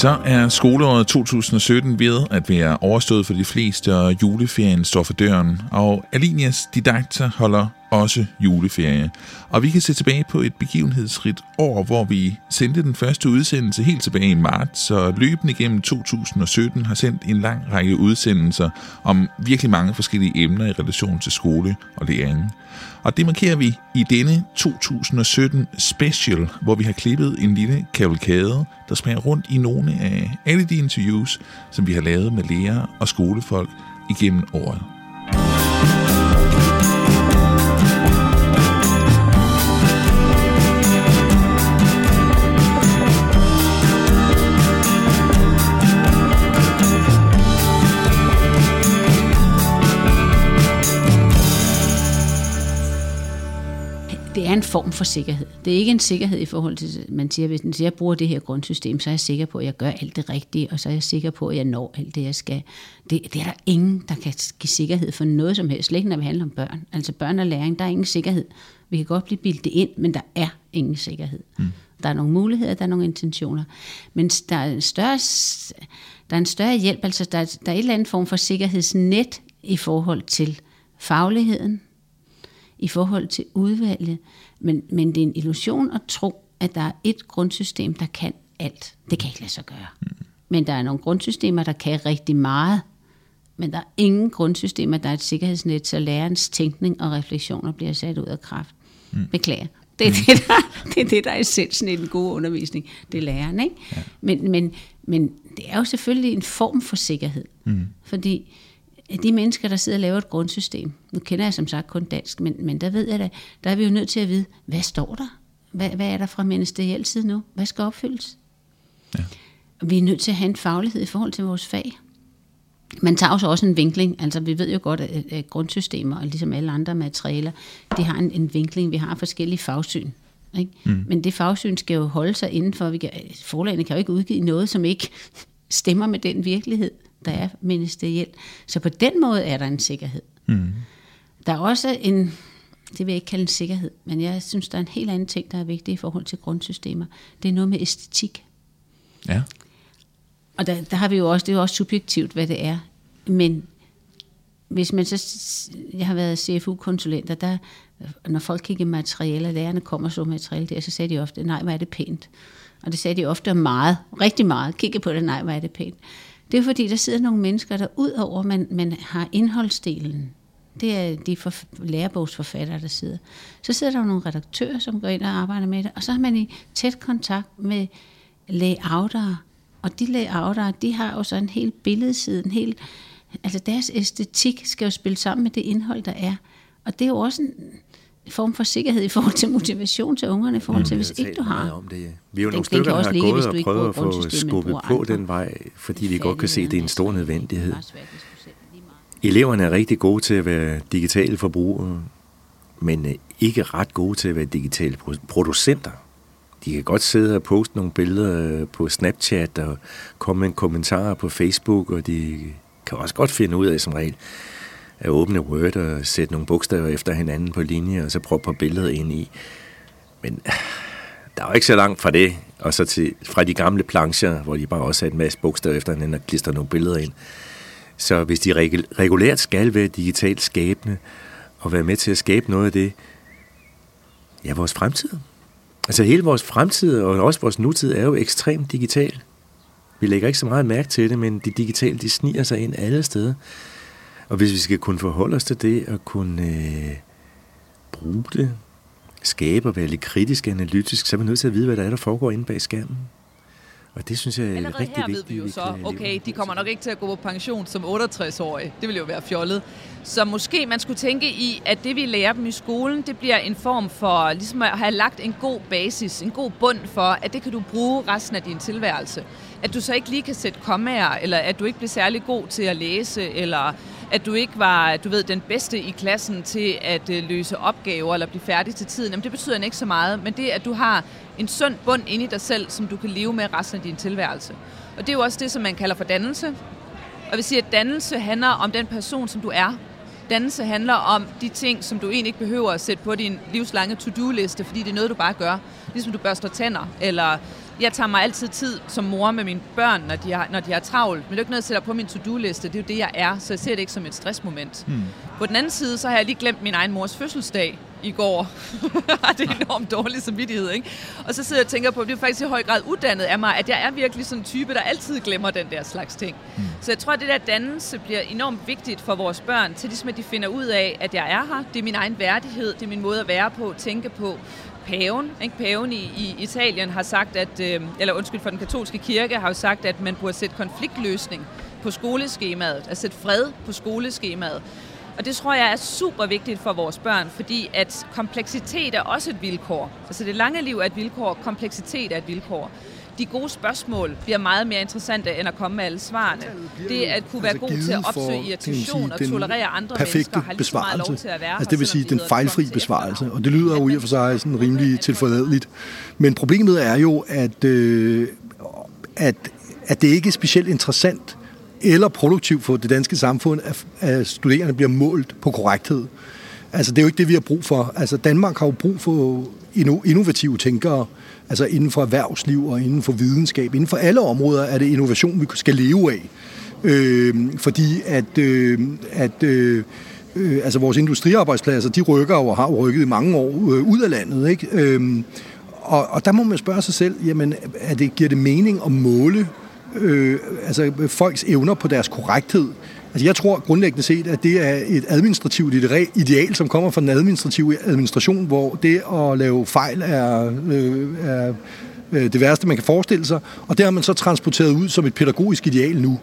Så er skoleåret 2017 ved at være overstået for de fleste, og juleferien står for døren. Og Alinias didakter holder også juleferie. Og vi kan se tilbage på et begivenhedsrigt år, hvor vi sendte den første udsendelse helt tilbage i marts, så løbende gennem 2017 har sendt en lang række udsendelser om virkelig mange forskellige emner i relation til skole og læring. Og det markerer vi i denne 2017 special, hvor vi har klippet en lille kavalkade, der smager rundt i nogle af alle de interviews, som vi har lavet med lærere og skolefolk igennem året. Er en form for sikkerhed. Det er ikke en sikkerhed i forhold til, man siger, hvis jeg bruger det her grundsystem, så er jeg sikker på, at jeg gør alt det rigtige, og så er jeg sikker på, at jeg når alt det, jeg skal. Det, det er der ingen, der kan give sikkerhed for noget som helst, slet ikke når vi handler om børn. Altså børn og læring, der er ingen sikkerhed. Vi kan godt blive bildet ind, men der er ingen sikkerhed. Mm. Der er nogle muligheder, der er nogle intentioner. Men der er en større, der er en større hjælp, altså der, er, der er et eller andet form for sikkerhedsnet i forhold til fagligheden, i forhold til udvalget. Men, men det er en illusion at tro, at der er et grundsystem, der kan alt. Det kan ikke lade sig gøre. Mm. Men der er nogle grundsystemer, der kan rigtig meget. Men der er ingen grundsystemer, der er et sikkerhedsnet, så lærerens tænkning og refleksioner bliver sat ud af kraft. Mm. Beklager. Det er, mm. det, der, det er det, der er essensen i den gode undervisning. Det er læreren, ikke? Ja. Men, men, men det er jo selvfølgelig en form for sikkerhed. Mm. Fordi de mennesker, der sidder og laver et grundsystem, nu kender jeg som sagt kun dansk, men, men der ved jeg da, der er vi jo nødt til at vide, hvad står der? Hvad, hvad er der fra ministeriel side nu? Hvad skal opfyldes? Ja. Vi er nødt til at have en faglighed i forhold til vores fag. Man tager også også en vinkling, altså vi ved jo godt, at, grundsystemer, og ligesom alle andre materialer, de har en, en vinkling, vi har forskellige fagsyn. Ikke? Mm. Men det fagsyn skal jo holde sig indenfor, vi kan, forlagene kan jo ikke udgive noget, som ikke stemmer med den virkelighed der er ministerielt. Så på den måde er der en sikkerhed. Mm. Der er også en, det vil jeg ikke kalde en sikkerhed, men jeg synes, der er en helt anden ting, der er vigtig i forhold til grundsystemer. Det er noget med æstetik. Ja. Og der, der har vi jo også, det er jo også subjektivt, hvad det er. Men hvis man så, jeg har været CFU-konsulenter, der, når folk kigger materialer, lærerne kommer så materiale der, så sagde de ofte, nej, hvor er det pænt. Og det sagde de ofte meget, rigtig meget, kigge på det, nej, hvor er det pænt. Det er fordi, der sidder nogle mennesker, der ud over, man, man har indholdsdelen, det er de for, lærebogsforfattere, der sidder. Så sidder der nogle redaktører, som går ind og arbejder med det, og så har man i tæt kontakt med layoutere, og de layoutere, de har jo så en hel billedside, en hel, altså deres æstetik skal jo spille sammen med det indhold, der er. Og det er jo også en, form for sikkerhed i forhold til motivation til ungerne, i forhold til, hvis ikke du har. Om det. Vi er jo nogle stykker, der har gået og prøvet at få skubbet på den vej, fordi vi godt kan se, at det er en stor nødvendighed. Eleverne er rigtig gode til at være digitale forbrugere, men øh, ikke ret gode til at være digitale producenter. De kan godt sidde og poste nogle billeder på Snapchat og komme med kommentarer på Facebook, og de kan også godt finde ud af som regel, at åbne Word og sætte nogle bogstaver efter hinanden på linje, og så prøve på billedet ind i. Men der er jo ikke så langt fra det, og så til, fra de gamle plancher, hvor de bare også har en masse bogstaver efter hinanden og klister nogle billeder ind. Så hvis de regulært skal være digitalt skabende, og være med til at skabe noget af det, ja, vores fremtid. Altså hele vores fremtid, og også vores nutid, er jo ekstremt digital. Vi lægger ikke så meget mærke til det, men det digitale, de sniger sig ind alle steder. Og hvis vi skal kunne forholde os til det og kunne øh, bruge det, skabe og være lidt kritisk analytisk, så er vi nødt til at vide, hvad der er, der foregår inde bag skærmen. Og det synes jeg er Allerede rigtig her vigtigt. ved vi jo så, okay, de kommer nok ikke til at gå på pension som 68-årige. Det vil jo være fjollet. Så måske man skulle tænke i, at det vi lærer dem i skolen, det bliver en form for ligesom at have lagt en god basis, en god bund for, at det kan du bruge resten af din tilværelse. At du så ikke lige kan sætte kommaer, eller at du ikke bliver særlig god til at læse, eller at du ikke var, du ved, den bedste i klassen til at øh, løse opgaver eller blive færdig til tiden, jamen det betyder ikke så meget, men det at du har en sund bund inde i dig selv, som du kan leve med resten af din tilværelse. Og det er jo også det, som man kalder for dannelse. Og vi siger, at dannelse handler om den person, som du er. Dannelse handler om de ting, som du egentlig ikke behøver at sætte på din livslange to-do-liste, fordi det er noget, du bare gør. Ligesom du børster tænder, eller jeg tager mig altid tid som mor med mine børn, når de har, når de har travlt. Men det er ikke noget, jeg sætter på min to-do-liste. Det er jo det, jeg er, så jeg ser det ikke som et stressmoment. Mm. På den anden side, så har jeg lige glemt min egen mors fødselsdag i går. det er enormt dårlig samvittighed, ikke? Og så sidder jeg og tænker på, at det er faktisk i høj grad uddannet af mig, at jeg er virkelig sådan en type, der altid glemmer den der slags ting. Mm. Så jeg tror, at det der dannelse bliver enormt vigtigt for vores børn, til ligesom at de finder ud af, at jeg er her. Det er min egen værdighed, det er min måde at være på, tænke på paven, ikke? paven i, i Italien har sagt, at, øh, eller undskyld for den katolske kirke, har jo sagt, at man burde sætte konfliktløsning på skoleskemaet, at sætte fred på skoleskemaet. Og det tror jeg er super vigtigt for vores børn, fordi at kompleksitet er også et vilkår. Altså det lange liv er et vilkår, kompleksitet er et vilkår de gode spørgsmål bliver meget mere interessante, end at komme med alle svarene. Det at kunne være altså god til at opsøge irritation og tolerere andre mennesker, har lige så meget lov til at være Altså det vil sige den fejlfri besvarelse, og det lyder jo i og for sig sådan rimelig tilforladeligt. Men problemet er jo, at, øh, at, at det ikke er specielt interessant eller produktivt for det danske samfund, at, at studerende bliver målt på korrekthed. Altså, det er jo ikke det, vi har brug for. Altså, Danmark har jo brug for innovative tænkere, altså inden for erhvervsliv og inden for videnskab. Inden for alle områder er det innovation, vi skal leve af. Øh, fordi at, øh, at øh, øh, altså vores industriarbejdspladser, de rykker og har rykket i mange år øh, ud af landet. Ikke? Øh, og, og der må man spørge sig selv, jamen, er det, giver det mening at måle øh, altså folks evner på deres korrekthed? Altså jeg tror grundlæggende set, at det er et administrativt ideal, som kommer fra den administrative administration, hvor det at lave fejl er, øh, er øh, det værste, man kan forestille sig. Og det har man så transporteret ud som et pædagogisk ideal nu.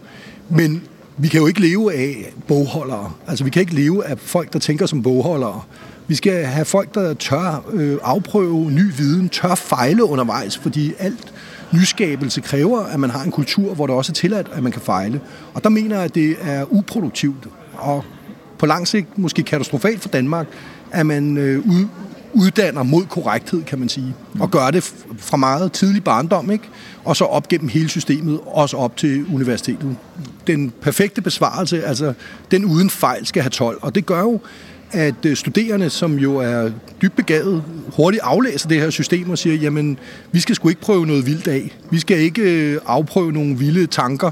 Men vi kan jo ikke leve af bogholdere. Altså vi kan ikke leve af folk, der tænker som bogholdere. Vi skal have folk, der tør øh, afprøve ny viden, tør fejle undervejs, fordi alt nyskabelse kræver, at man har en kultur, hvor det også er tilladt, at man kan fejle. Og der mener jeg, at det er uproduktivt og på lang sigt måske katastrofalt for Danmark, at man øh, uddanner mod korrekthed, kan man sige. Og gør det fra meget tidlig barndom, ikke? Og så op gennem hele systemet, også op til universitetet. Den perfekte besvarelse, altså den uden fejl, skal have 12. Og det gør jo, at øh, studerende, som jo er dybt begavet, hurtigt aflæser det her system og siger, jamen, vi skal sgu ikke prøve noget vildt af. Vi skal ikke øh, afprøve nogle vilde tanker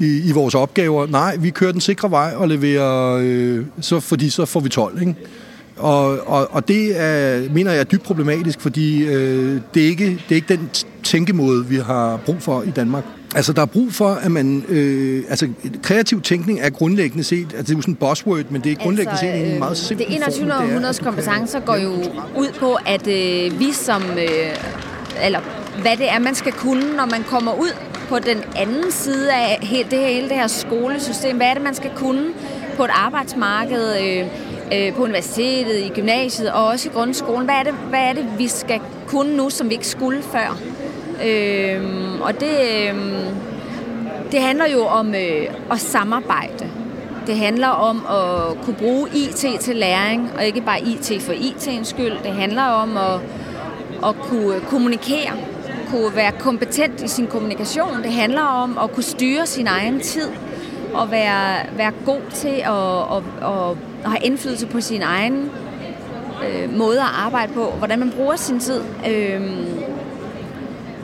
i, i vores opgaver. Nej, vi kører den sikre vej og leverer, øh, så, fordi så får vi 12, ikke? Og, og, og det er, mener jeg er dybt problematisk, fordi øh, det, er ikke, det er ikke den tænkemåde, vi har brug for i Danmark. Altså, der er brug for, at man... Øh, altså, kreativ tænkning er grundlæggende set... Altså, det er jo sådan en buzzword, men det er grundlæggende altså, set en meget øh, simpel Det 21. århundredes kompetencer går jo ud på, at øh, vi som... Øh, eller hvad det er, man skal kunne, når man kommer ud på den anden side af hele det her, hele det her skolesystem. Hvad er det, man skal kunne på et arbejdsmarked, øh, øh, på universitetet, i gymnasiet og også i grundskolen? Hvad er, det, hvad er det, vi skal kunne nu, som vi ikke skulle før? Øh, og det, øh, det handler jo om øh, at samarbejde. Det handler om at kunne bruge IT til læring, og ikke bare IT for IT'ens skyld. Det handler om at, at kunne kommunikere, kunne være kompetent i sin kommunikation. Det handler om at kunne styre sin egen tid og være, være god til at, at, at, at have indflydelse på sin egen øh, måde at arbejde på, hvordan man bruger sin tid. Øh,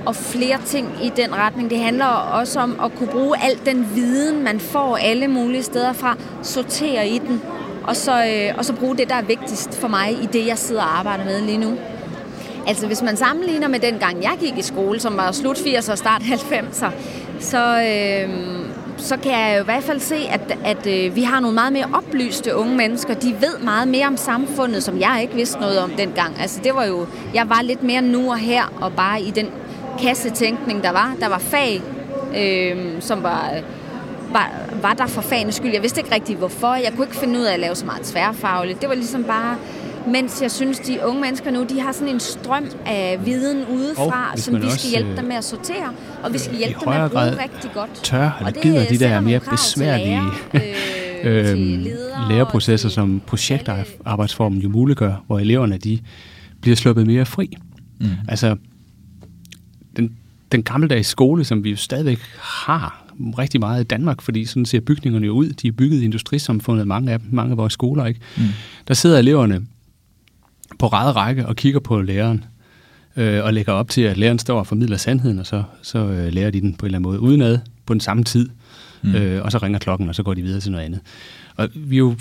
og flere ting i den retning. Det handler også om at kunne bruge al den viden, man får alle mulige steder fra, sortere i den, og så, øh, og så bruge det, der er vigtigst for mig i det, jeg sidder og arbejder med lige nu. Altså hvis man sammenligner med den gang, jeg gik i skole, som var slut 80'er og start 90'er, så, øh, så kan jeg jo i hvert fald se, at, at øh, vi har nogle meget mere oplyste unge mennesker. De ved meget mere om samfundet, som jeg ikke vidste noget om dengang. Altså det var jo, jeg var lidt mere nu og her, og bare i den kassetænkning, der var. Der var fag, øh, som var, var, var der for fagenes skyld. Jeg vidste ikke rigtig, hvorfor. Jeg kunne ikke finde ud af at lave så meget tværfagligt. Det var ligesom bare... Mens jeg synes, de unge mennesker nu, de har sådan en strøm af viden udefra, som vi skal hjælpe dem med at sortere, og vi skal øh, hjælpe dem med at bruge rigtig godt. Tør, eller det gider de der mere besværlige øh, øh, læreprocesser, som projektarbejdsformen jo muliggør, hvor eleverne de bliver sluppet mere fri. Mm. Altså, den, gammeldags skole, som vi jo stadigvæk har rigtig meget i Danmark, fordi sådan ser bygningerne jo ud. De er bygget i industrisamfundet, mange af dem, mange af vores skoler, ikke? Mm. Der sidder eleverne på ræde række og kigger på læreren. øh, og lægger op til, at læreren står og formidler sandheden, og så, så øh, lærer de den på en eller anden måde udenad på den samme tid. Mm. Øh, og så ringer klokken, og så går de videre til noget andet. Og vi er jo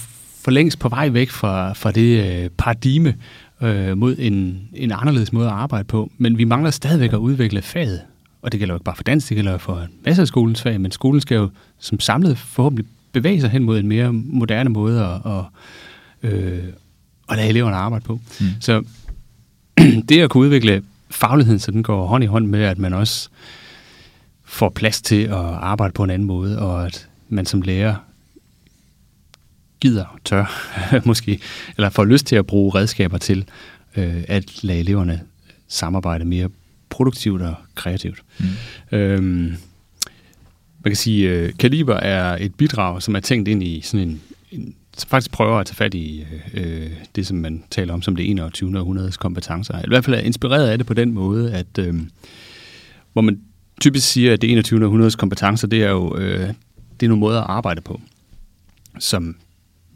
for længst på vej væk fra, fra det øh, paradigme øh, mod en, en anderledes måde at arbejde på, men vi mangler stadigvæk at udvikle faget. Og det gælder jo ikke bare for dansk, det gælder for en masse af skolens fag, men skolen skal jo som samlet forhåbentlig bevæge sig hen mod en mere moderne måde at, at, øh, at lade eleverne arbejde på. Mm. Så det at kunne udvikle fagligheden, så den går hånd i hånd med, at man også får plads til at arbejde på en anden måde, og at man som lærer gider, tør måske, eller får lyst til at bruge redskaber til øh, at lade eleverne samarbejde mere produktivt og kreativt. Mm. Øhm, man kan sige, at øh, Kaliber er et bidrag, som er tænkt ind i sådan en, en som faktisk prøver at tage fat i øh, det, som man taler om som det 21. århundredes kompetencer. I hvert fald er inspireret af det på den måde, at øh, hvor man typisk siger, at det 21. århundredes kompetencer, det er jo øh, det er nogle måder at arbejde på, som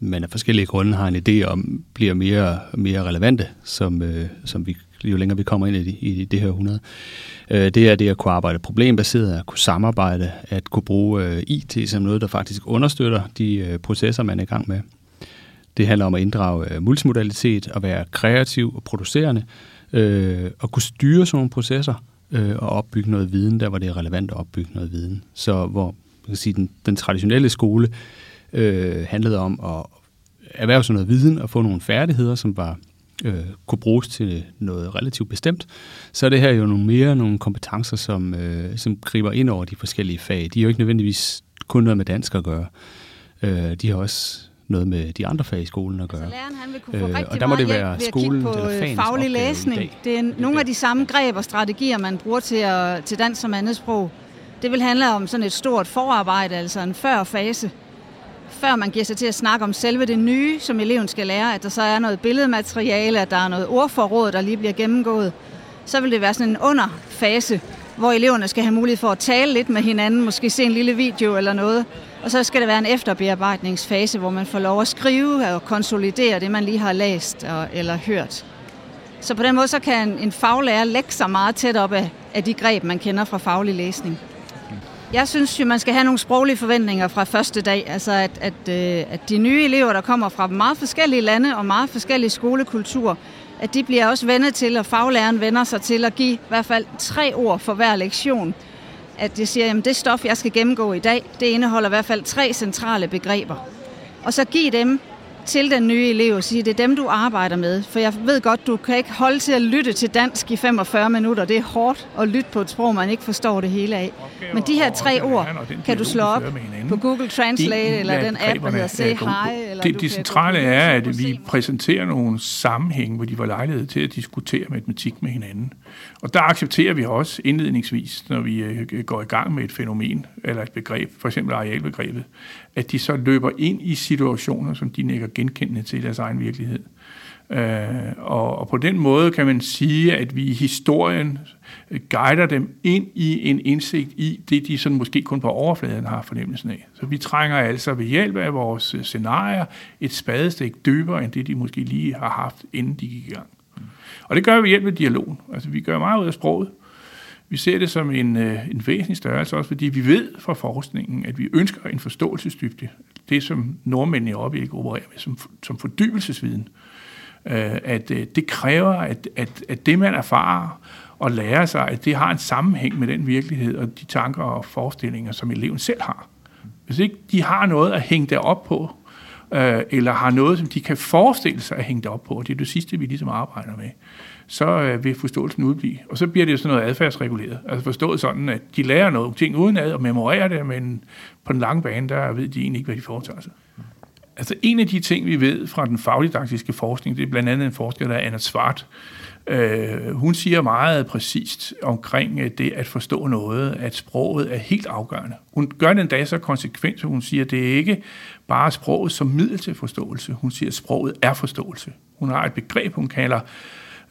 man af forskellige grunde har en idé om, bliver mere, mere relevante, som, øh, som vi, jo længere vi kommer ind i, i det her århundrede. Øh, det er det at kunne arbejde problembaseret, at kunne samarbejde, at kunne bruge øh, IT som noget, der faktisk understøtter de øh, processer, man er i gang med. Det handler om at inddrage øh, multimodalitet, at være kreativ og producerende, øh, og kunne styre sådan nogle processer, øh, og opbygge noget viden, der hvor det er relevant at opbygge noget viden. Så hvor man kan sige, den, den traditionelle skole øh, handlede om at erhverve sig noget viden og få nogle færdigheder, som var øh, kunne bruges til noget relativt bestemt, så er det her jo nogle mere nogle kompetencer, som, øh, som griber ind over de forskellige fag. De er jo ikke nødvendigvis kun noget med dansk at gøre. Øh, de har også noget med de andre fag i skolen at gøre. Altså, læreren han vil kunne få øh, rigtig og der må det være skolen på eller faglig læsning. Det er nogle af de samme greb og strategier, man bruger til, at, til dansk som andet sprog. Det vil handle om sådan et stort forarbejde, altså en før fase, før man giver sig til at snakke om selve det nye, som eleven skal lære, at der så er noget billedmateriale, at der er noget ordforråd, der lige bliver gennemgået, så vil det være sådan en underfase, hvor eleverne skal have mulighed for at tale lidt med hinanden, måske se en lille video eller noget. Og så skal der være en efterbearbejdningsfase, hvor man får lov at skrive og konsolidere det, man lige har læst og, eller hørt. Så på den måde så kan en faglærer lægge sig meget tæt op af, af de greb, man kender fra faglig læsning. Jeg synes jo, man skal have nogle sproglige forventninger fra første dag. Altså, at, at, øh, at de nye elever, der kommer fra meget forskellige lande og meget forskellige skolekulturer, at de bliver også vendet til, og faglæreren vender sig til at give i hvert fald tre ord for hver lektion. At de siger, at det stof, jeg skal gennemgå i dag, det indeholder i hvert fald tre centrale begreber. Og så give dem til den nye elev og sige, det er dem, du arbejder med. For jeg ved godt, du kan ikke holde til at lytte til dansk i 45 minutter. Det er hårdt at lytte på et sprog, man ikke forstår det hele af. Men de her tre ord kan du slå op på Google Translate, eller den app, der hedder Say Hi. Eller det, det centrale er, at vi præsenterer nogle sammenhæng, hvor de var lejlighed til at diskutere matematik med hinanden. Og der accepterer vi også indledningsvis, når vi øh, går i gang med et fænomen eller et begreb, for eksempel arealbegrebet, at de så løber ind i situationer, som de nækker genkendende til deres egen virkelighed. Øh, og, og på den måde kan man sige, at vi i historien guider dem ind i en indsigt i det, de sådan måske kun på overfladen har fornemmelsen af. Så vi trænger altså ved hjælp af vores scenarier et spadestik dybere, end det de måske lige har haft, inden de gik i gang. Og det gør vi ved hjælp af dialogen. Altså vi gør meget ud af sproget. Vi ser det som en, øh, en væsentlig størrelse, også fordi vi ved fra forskningen, at vi ønsker en forståelsesdybde. Det, som nordmændene i øjeblikket opererer med som, som fordybelsesviden. Øh, at øh, det kræver, at, at, at det, man erfarer og lærer sig, at det har en sammenhæng med den virkelighed og de tanker og forestillinger, som eleven selv har. Hvis ikke de har noget at hænge det op på, øh, eller har noget, som de kan forestille sig at hænge det op på, og det er det sidste, vi ligesom arbejder med, så øh, vil forståelsen udblive. Og så bliver det jo sådan noget adfærdsreguleret. Altså forstået sådan, at de lærer noget ting udenad og memorerer det, men på den lange bane, der ved de egentlig ikke, hvad de foretager sig. Altså en af de ting, vi ved fra den fagdidaktiske forskning, det er blandt andet en forsker, der er Anna Svart, Øh, hun siger meget præcist omkring øh, det at forstå noget, at sproget er helt afgørende. Hun gør den dag så konsekvent, så hun siger, at det er ikke bare sproget som middel til forståelse. Hun siger, at sproget er forståelse. Hun har et begreb, hun kalder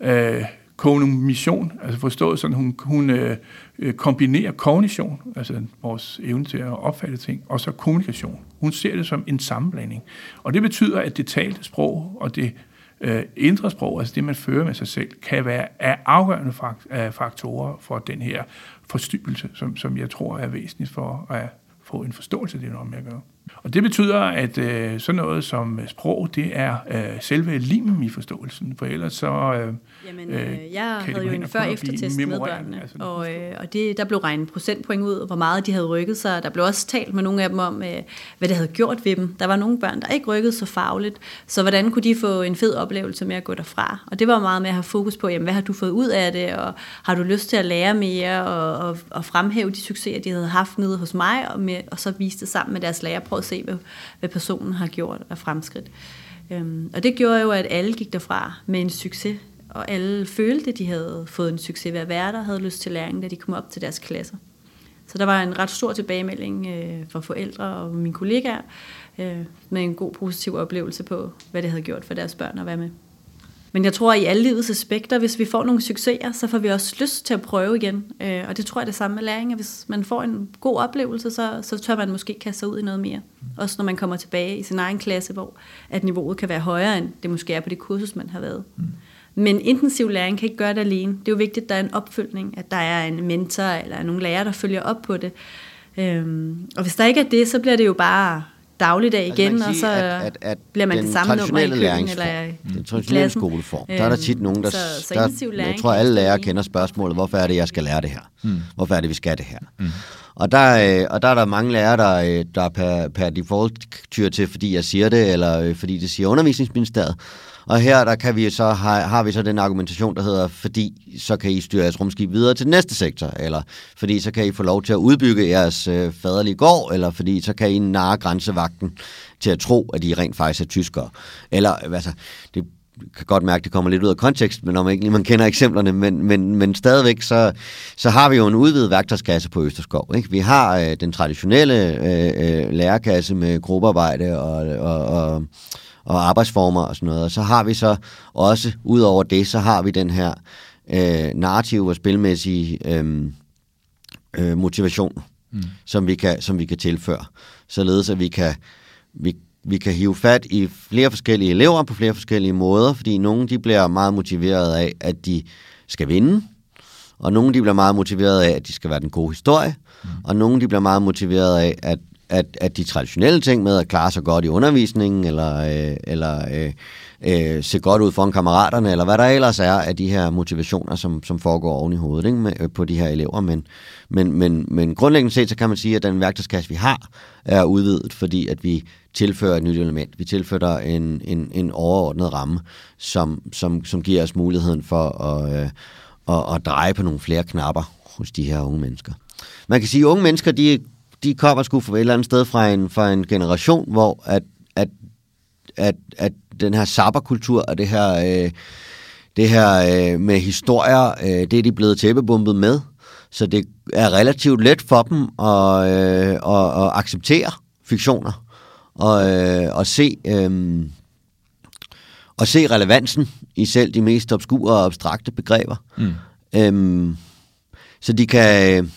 øh, kognition, altså forstået sådan, hun, hun øh, kombinerer kognition, altså vores evne til at opfatte ting, og så kommunikation. Hun ser det som en sammenblanding. Og det betyder, at det talte sprog og det øh, indre sprog, altså det, man fører med sig selv, kan være af afgørende faktorer for den her forstyrrelse, som, som jeg tror er væsentligt for at få en forståelse af det, når man gør. Og det betyder, at øh, sådan noget som sprog, det er øh, selve limen i forståelsen, for ellers så... Øh, Jamen, øh, jeg havde jo en før eftertest med børnene, altså. og, øh, og det, der blev regnet procentpoint ud, hvor meget de havde rykket sig. Der blev også talt med nogle af dem om, øh, hvad det havde gjort ved dem. Der var nogle børn, der ikke rykkede så fagligt, så hvordan kunne de få en fed oplevelse med at gå derfra? Og det var meget med at have fokus på, jamen, hvad har du fået ud af det, og har du lyst til at lære mere, og, og, og fremhæve de succeser, de havde haft nede hos mig, og, med, og så vise det sammen med deres lærer. Prøv at se, hvad, hvad personen har gjort af fremskridt. Øhm, og det gjorde jo, at alle gik derfra med en succes, og alle følte, at de havde fået en succes ved at være der, havde lyst til læring, da de kom op til deres klasser. Så der var en ret stor tilbagemelding øh, fra forældre og mine kollegaer, øh, med en god positiv oplevelse på, hvad det havde gjort for deres børn at være med. Men jeg tror, at i alle livets aspekter, hvis vi får nogle succeser, så får vi også lyst til at prøve igen. Øh, og det tror jeg er det samme med læring, at hvis man får en god oplevelse, så, så tør man måske kaste sig ud i noget mere. Også når man kommer tilbage i sin egen klasse, hvor at niveauet kan være højere, end det måske er på det kursus, man har været. Mm. Men intensiv læring kan ikke gøre det alene. Det er jo vigtigt, at der er en opfølgning, at der er en mentor eller nogle lærere, der følger op på det. Øhm, og hvis der ikke er det, så bliver det jo bare dagligdag altså, igen, og så at, at, at bliver man det samme nummer i køkken eller i Den traditionelle skoleform, der er der tit nogen, der... Så, så der jeg tror, alle lærere kender spørgsmålet, hvorfor er det, jeg skal lære det her? Mm. Hvorfor er det, vi skal det her? Mm. Og der, øh, og der er der mange lærere, der, øh, der per, per default tyr til, fordi jeg siger det, eller øh, fordi det siger undervisningsministeriet. Og her der kan vi så, har, har vi så den argumentation, der hedder, fordi så kan I styre jeres rumskib videre til næste sektor, eller fordi så kan I få lov til at udbygge jeres øh, faderlige gård, eller fordi så kan I narre grænsevagten til at tro, at I rent faktisk er tyskere. Eller, altså, det kan godt mærke, at det kommer lidt ud af kontekst, men når man ikke man kender eksemplerne, men, men, men stadigvæk, så, så har vi jo en udvidet værktøjskasse på Østerskov. Ikke? Vi har øh, den traditionelle øh, øh, lærerkasse med gruppearbejde og, og, og og arbejdsformer og sådan noget. Og så har vi så også, ud over det, så har vi den her øh, narrative og spilmæssige øh, øh, motivation, mm. som, vi kan, som vi kan tilføre. Således at vi kan, vi, vi kan hive fat i flere forskellige elever på flere forskellige måder, fordi nogle de bliver meget motiveret af, at de skal vinde, og nogle de bliver meget motiveret af, at de skal være den gode historie, mm. og nogle de bliver meget motiveret af, at at, at de traditionelle ting med at klare sig godt i undervisningen, eller, øh, eller øh, øh, se godt ud foran kammeraterne, eller hvad der ellers er af de her motivationer, som, som foregår oven i hovedet ikke, med, øh, på de her elever. Men, men, men, men grundlæggende set, så kan man sige, at den værktøjskasse, vi har, er udvidet, fordi at vi tilfører et nyt element. Vi tilfører en, en, en overordnet ramme, som, som, som giver os muligheden for at, øh, at, at dreje på nogle flere knapper hos de her unge mennesker. Man kan sige, at unge mennesker, de de kommer sgu fra et eller andet sted fra en, fra en generation, hvor at, at, at, at den her sabberkultur og det her, øh, det her øh, med historier, øh, det er de blevet tæppebumpet med. Så det er relativt let for dem at, øh, at, at acceptere fiktioner og, øh, og se... Øh, og se relevansen i selv de mest obskure og abstrakte begreber. Mm. Øhm, så de kan,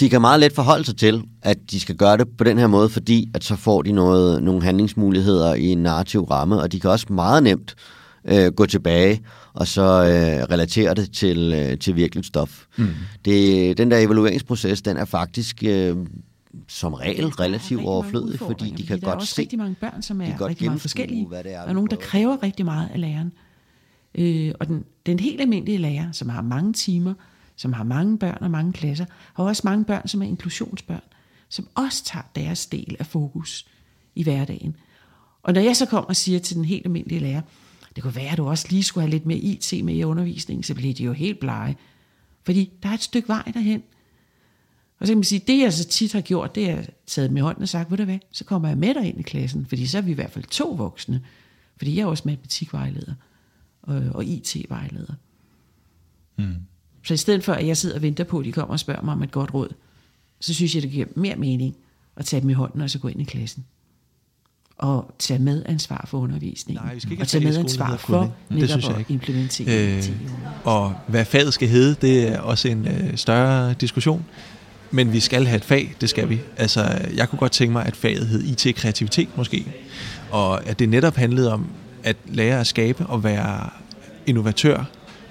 de kan meget let forholde sig til, at de skal gøre det på den her måde, fordi at så får de noget, nogle handlingsmuligheder i en narrativ ramme, og de kan også meget nemt øh, gå tilbage og så øh, relatere det til, øh, til virkeligt stof. Mm. Det, den der evalueringsproces, den er faktisk øh, som regel relativt overflødig, fordi de kan godt se... Der er mange børn, som er rigtig meget forskellige. Hvad det er, og nogen, der kræver rigtig meget af læreren. Øh, og den, den helt almindelige lærer, som har mange timer, som har mange børn og mange klasser, har også mange børn, som er inklusionsbørn, som også tager deres del af fokus i hverdagen. Og når jeg så kommer og siger til den helt almindelige lærer, det kunne være, at du også lige skulle have lidt mere IT med i undervisningen, så bliver de jo helt blege. Fordi der er et stykke vej derhen. Og så kan man sige, det jeg så tit har gjort, det er taget med hånden og sagt, ved du hvad, så kommer jeg med dig ind i klassen, fordi så er vi i hvert fald to voksne. Fordi jeg er også matematikvejleder øh, og, og IT-vejleder. Mm. Så i stedet for, at jeg sidder og venter på, at de kommer og spørger mig om et godt råd, så synes jeg, det giver mere mening at tage dem i hånden og så gå ind i klassen. Og tage med ansvar for undervisningen. Nej, vi skal ikke og tage med ansvar for netop det synes jeg ikke. at implementere øh, Og hvad faget skal hedde, det er også en øh, større diskussion. men vi skal have et fag, det skal vi. Altså, jeg kunne godt tænke mig, at faget hed IT-kreativitet måske, og at det netop handlede om at lære at skabe og være innovatør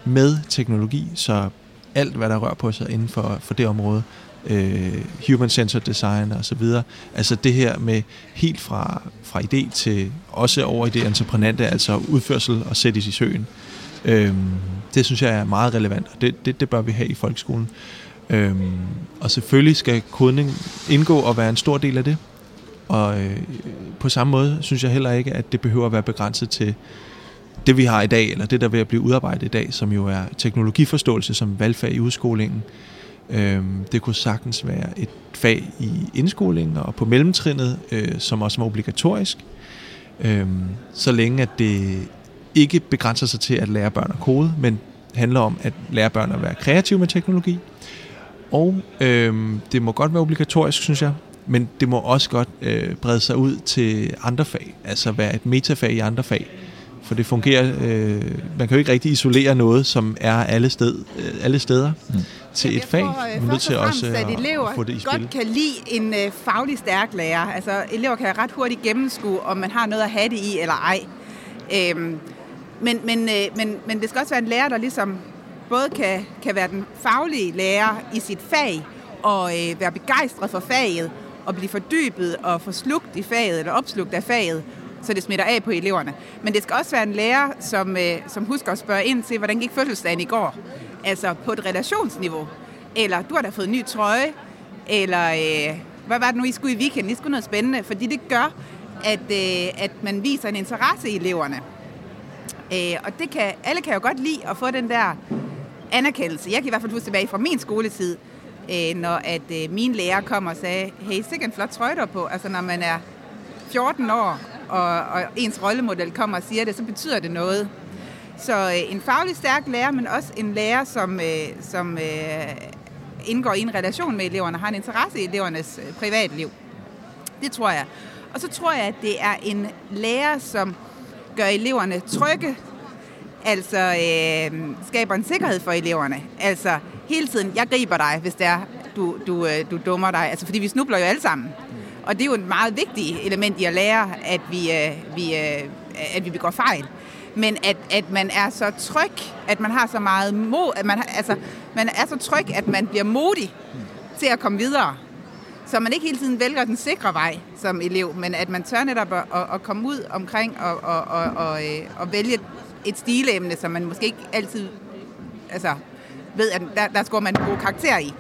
med teknologi, så alt, hvad der rører på sig inden for, for det område, øh, human-centered design og så videre. Altså det her med helt fra, fra idé til også over i det entreprenante, altså udførsel og sættes i søen. Øh, det synes jeg er meget relevant, og det, det, det bør vi have i folkeskolen. Øh, og selvfølgelig skal kodning indgå og være en stor del af det. Og øh, på samme måde synes jeg heller ikke, at det behøver at være begrænset til det, vi har i dag, eller det, der vil blive udarbejdet i dag, som jo er teknologiforståelse som valgfag i udskolingen. Øh, det kunne sagtens være et fag i indskolingen og på mellemtrinnet, øh, som også var obligatorisk, øh, så længe at det ikke begrænser sig til at lære børn at kode, men handler om at lære børn at være kreative med teknologi. Og øh, det må godt være obligatorisk, synes jeg, men det må også godt øh, brede sig ud til andre fag, altså være et metafag i andre fag. For det fungerer, øh, man kan jo ikke rigtig isolere noget, som er alle, sted, øh, alle steder mm. til et fag. Man er nødt til også at, at elever få det i spil. godt kan lide en øh, faglig stærk lærer. Altså elever kan ret hurtigt gennemskue, om man har noget at have det i eller ej. Øhm, men, men, øh, men, men det skal også være en lærer, der ligesom både kan, kan være den faglige lærer i sit fag, og øh, være begejstret for faget, og blive fordybet og forslugt i faget, eller opslugt af faget, så det smitter af på eleverne. Men det skal også være en lærer, som, øh, som husker at spørge ind til, hvordan gik fødselsdagen i går? Altså på et relationsniveau. Eller du har da fået en ny trøje. Eller øh, hvad var det nu, I skulle i weekenden? I skulle noget spændende. Fordi det gør, at, øh, at man viser en interesse i eleverne. Øh, og det kan, alle kan jo godt lide at få den der anerkendelse. Jeg kan i hvert fald huske tilbage fra min skoletid, øh, når at øh, min lærer kom og sagde, hey, sikke en flot trøje der på. Altså når man er 14 år, og, og ens rollemodel kommer og siger det, så betyder det noget. Så øh, en faglig stærk lærer, men også en lærer, som, øh, som øh, indgår i en relation med eleverne, har en interesse i elevernes øh, privatliv. Det tror jeg. Og så tror jeg, at det er en lærer, som gør eleverne trygge, altså øh, skaber en sikkerhed for eleverne. Altså hele tiden, jeg griber dig, hvis det er, du, du, øh, du dummer dig. Altså fordi vi snubler jo alle sammen. Og det er jo et meget vigtigt element i at lære, at vi, øh, vi, øh, at vi begår fejl. Men at, at man er så tryg, at man har så meget mod, at man, altså, man er så tryg, at man bliver modig til at komme videre. Så man ikke hele tiden vælger den sikre vej som elev, men at man tør netop at, at, at komme ud omkring og, og, og, og, øh, og vælge et stilemne, som man måske ikke altid altså, ved, at der, der skal man en god karakter i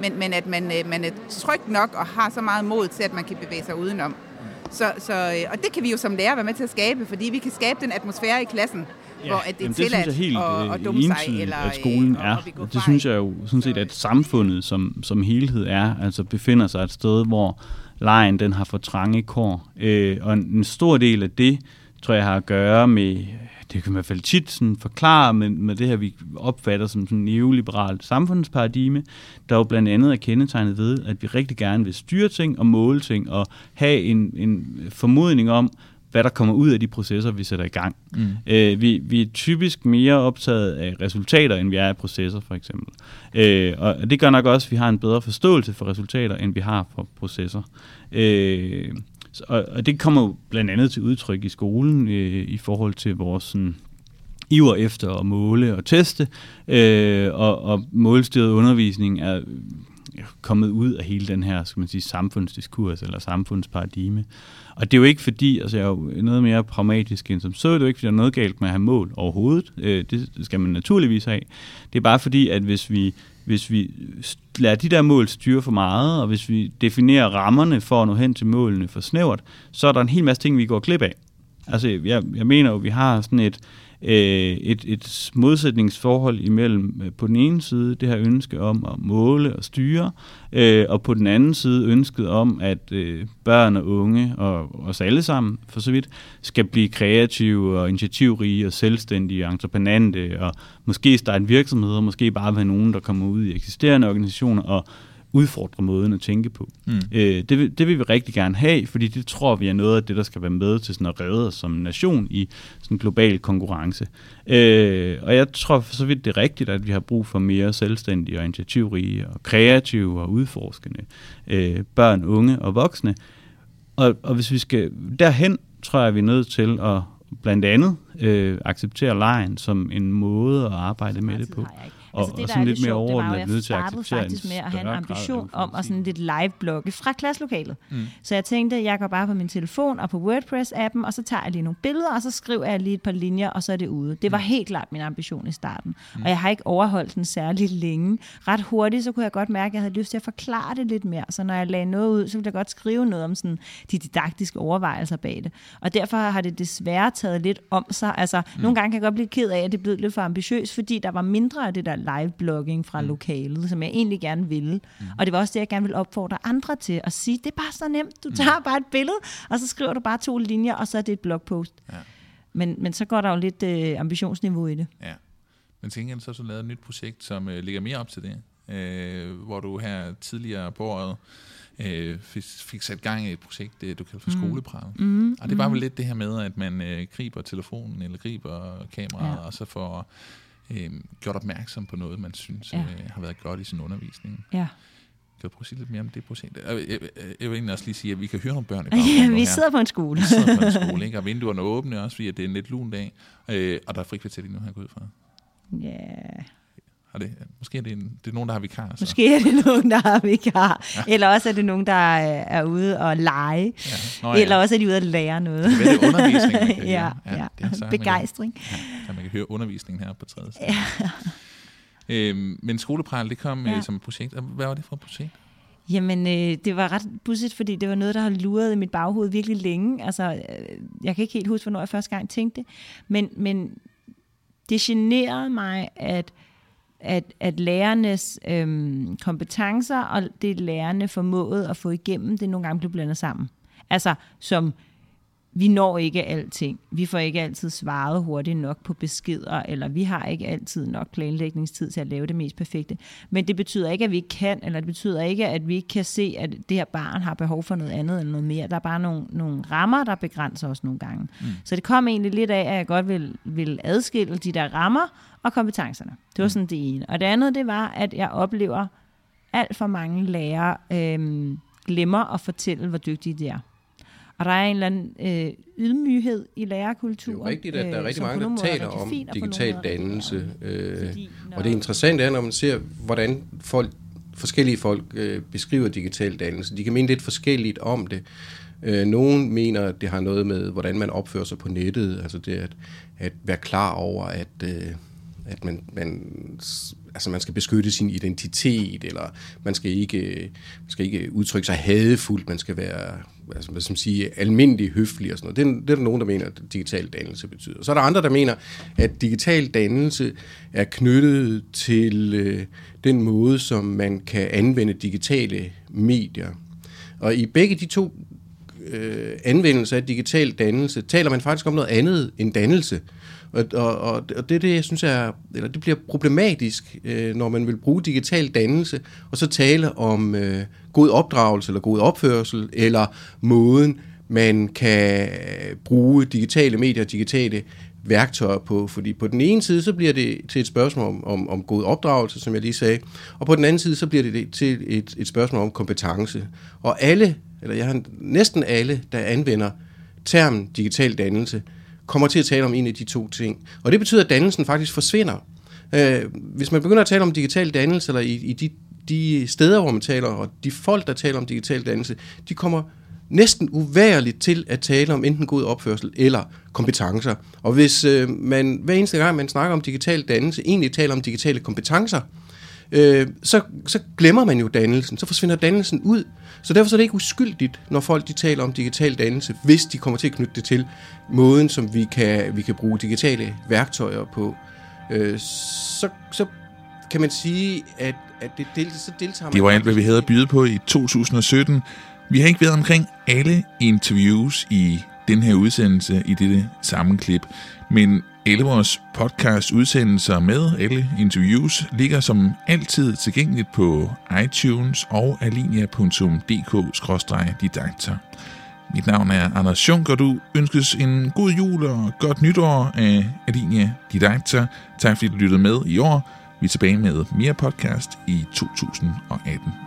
men, men at man, øh, man er tryg nok og har så meget mod til, at man kan bevæge sig udenom. Så, så, øh, og det kan vi jo som lærer være med til at skabe, fordi vi kan skabe den atmosfære i klassen, ja, hvor at det er tilladt det synes jeg helt at, at dumme sig. Eller, at skolen er. Og, det synes jeg jo sådan set, at samfundet som, som helhed er, altså befinder sig et sted, hvor lejen den har for trange kår. Øh, og en stor del af det, tror jeg har at gøre med det kan man i hvert fald tit sådan forklare med, med det her, vi opfatter som sådan neoliberalt samfundsparadigme, der jo blandt andet er kendetegnet ved, at vi rigtig gerne vil styre ting og måle ting og have en, en formodning om, hvad der kommer ud af de processer, vi sætter i gang. Mm. Øh, vi, vi er typisk mere optaget af resultater, end vi er af processer, for eksempel. Øh, og det gør nok også, at vi har en bedre forståelse for resultater, end vi har for processer. Øh, og, og det kommer jo blandt andet til udtryk i skolen øh, i forhold til vores sådan, iver efter at måle og teste, øh, og, og målstyret undervisning er øh, kommet ud af hele den her skal man sige, samfundsdiskurs eller samfundsparadigme. Og det er jo ikke fordi, altså jeg er jo noget mere pragmatisk end som så, det er jo ikke fordi, der er noget galt med at have mål overhovedet. Øh, det skal man naturligvis have. Det er bare fordi, at hvis vi hvis vi lader de der mål styre for meget, og hvis vi definerer rammerne for at nå hen til målene for snævert, så er der en hel masse ting, vi går glip af. Altså, jeg, jeg mener jo, vi har sådan et, øh, et, et modsætningsforhold imellem øh, på den ene side det her ønske om at måle og styre, øh, og på den anden side ønsket om, at øh, børn og unge, og os alle sammen for så vidt, skal blive kreative og initiativrige og selvstændige og entreprenante, og måske starte virksomheder, måske bare være nogen, der kommer ud i eksisterende organisationer og udfordre måden at tænke på. Mm. Øh, det, vil, det vil vi rigtig gerne have, fordi det tror vi er noget af det, der skal være med til sådan at redde os som nation i sådan en global konkurrence. Øh, og jeg tror for så vidt det er rigtigt, at vi har brug for mere selvstændige og initiativrige og kreative og udforskende øh, børn, unge og voksne. Og, og hvis vi skal derhen, tror jeg, vi er nødt til at blandt andet øh, acceptere lejen som en måde at arbejde med det på. Og, altså det, og sådan lidt mere overordnet er nødt til at acceptere faktisk med at have en ambition om at sådan lidt live-blogge fra klasselokalet. Mm. Så jeg tænkte, jeg går bare på min telefon og på WordPress-appen, og så tager jeg lige nogle billeder, og så skriver jeg lige et par linjer, og så er det ude. Det var mm. helt klart min ambition i starten. Mm. Og jeg har ikke overholdt den særlig længe. Ret hurtigt, så kunne jeg godt mærke, at jeg havde lyst til at forklare det lidt mere. Så når jeg lagde noget ud, så ville jeg godt skrive noget om sådan de didaktiske overvejelser bag det. Og derfor har det desværre taget lidt om sig. Altså, mm. nogle gange kan jeg godt blive ked af, at det blev lidt for ambitiøst, fordi der var mindre af det der live-blogging fra mm. lokalet, som jeg egentlig gerne ville. Mm. Og det var også det, jeg gerne vil opfordre andre til at sige, det er bare så nemt. Du mm. tager mm. bare et billede, og så skriver du bare to linjer, og så er det et blogpost. Ja. Men, men så går der jo lidt øh, ambitionsniveau i det. Ja. Men tænker så så lavet et nyt projekt, som øh, ligger mere op til det, øh, hvor du her tidligere på året øh, fik, fik sat gang i et projekt, du kalder for mm. skolepral. Mm. Og det var vel lidt det her med, at man øh, griber telefonen eller griber kameraet, ja. og så får øh, gjort opmærksom på noget, man synes ja. øh, har været godt i sin undervisning. Ja. Kan du prøve at sige lidt mere om det projekt? Jeg, jeg, jeg vil egentlig også lige sige, at vi kan høre nogle børn i baggrunden. Ja, vi sidder på en skole. vi sidder på en skole, ikke? og vinduerne er åbne også, fordi det er en lidt lun dag, øh, og der er frikvarter lige nu her gået fra. Ja, yeah. Det, måske er det, en, det er nogen, der har vikar. Så. Måske er det nogen, der har vikar. Ja. Eller også er det nogen, der er, ude og lege. Ja. Nå, ja. Eller også er de ude at lære noget. Det er undervisning, man kan ja, ja, ja. Det er Begejstring. Kan, ja, man kan høre undervisningen her på tredje Ja. Øhm, men skolepræl, det kom ja. øh, som et projekt. Hvad var det for et projekt? Jamen, øh, det var ret pudsigt, fordi det var noget, der har luret i mit baghoved virkelig længe. Altså, øh, jeg kan ikke helt huske, hvornår jeg første gang tænkte det. Men, men det generede mig, at at, at lærernes øhm, kompetencer og det lærerne formåede at få igennem, det nogle gange blev blandet sammen. Altså som, vi når ikke alting. Vi får ikke altid svaret hurtigt nok på beskeder, eller vi har ikke altid nok planlægningstid til at lave det mest perfekte. Men det betyder ikke, at vi ikke kan, eller det betyder ikke, at vi ikke kan se, at det her barn har behov for noget andet end noget mere. Der er bare nogle, nogle rammer, der begrænser os nogle gange. Mm. Så det kom egentlig lidt af, at jeg godt vil, vil adskille de der rammer, og kompetencerne. Det var sådan det ene. Og det andet, det var, at jeg oplever alt for mange lærere øhm, glemmer at fortælle, hvor dygtige de er. Og der er en eller anden øh, ydmyghed i lærerkulturen. Det er jo rigtigt, at der er øh, rigtig mange, der taler om digital dannelse. Øh, og det interessante er, når man ser, hvordan folk, forskellige folk øh, beskriver digital dannelse. De kan mene lidt forskelligt om det. Øh, nogen mener, at det har noget med, hvordan man opfører sig på nettet. Altså det at, at være klar over, at... Øh, at man, man, altså man skal beskytte sin identitet, eller man skal ikke, man skal ikke udtrykke sig hadefuldt, man skal være altså, hvad skal man sige, almindelig høflig og sådan noget. Det er, det er der nogen, der mener, at digital dannelse betyder. Så er der andre, der mener, at digital dannelse er knyttet til øh, den måde, som man kan anvende digitale medier. Og i begge de to øh, anvendelser af digital dannelse, taler man faktisk om noget andet end dannelse. Og, og, og det det, jeg synes er, eller det bliver problematisk, øh, når man vil bruge digital dannelse, og så tale om øh, god opdragelse, eller god opførsel, eller måden, man kan øh, bruge digitale medier, digitale værktøjer på. Fordi på den ene side, så bliver det til et spørgsmål om, om, om god opdragelse, som jeg lige sagde, og på den anden side, så bliver det til et, et spørgsmål om kompetence. Og alle, eller jeg har næsten alle, der anvender termen digital dannelse, kommer til at tale om en af de to ting. Og det betyder, at dannelsen faktisk forsvinder. Øh, hvis man begynder at tale om digital dannelse, eller i, i de, de steder, hvor man taler, og de folk, der taler om digital dannelse, de kommer næsten uværligt til at tale om enten god opførsel eller kompetencer. Og hvis øh, man hver eneste gang, man snakker om digital dannelse, egentlig taler om digitale kompetencer, øh, så, så glemmer man jo dannelsen, så forsvinder dannelsen ud. Så derfor er det ikke uskyldigt, når folk de taler om digital dannelse, hvis de kommer til at knytte det til måden, som vi kan, vi kan bruge digitale værktøjer på. Øh, så, så kan man sige, at, at det del, så deltager Det var alt, hvad vi havde at byde på i 2017. Vi har ikke været omkring alle interviews i den her udsendelse i dette sammenklip, men alle vores podcast udsendelser med alle interviews ligger som altid tilgængeligt på iTunes og alinia.dk-didakter. Mit navn er Anders Junker. Du ønskes en god jul og godt nytår af Alinia Didakter. Tak fordi du lyttede med i år. Vi er tilbage med mere podcast i 2018.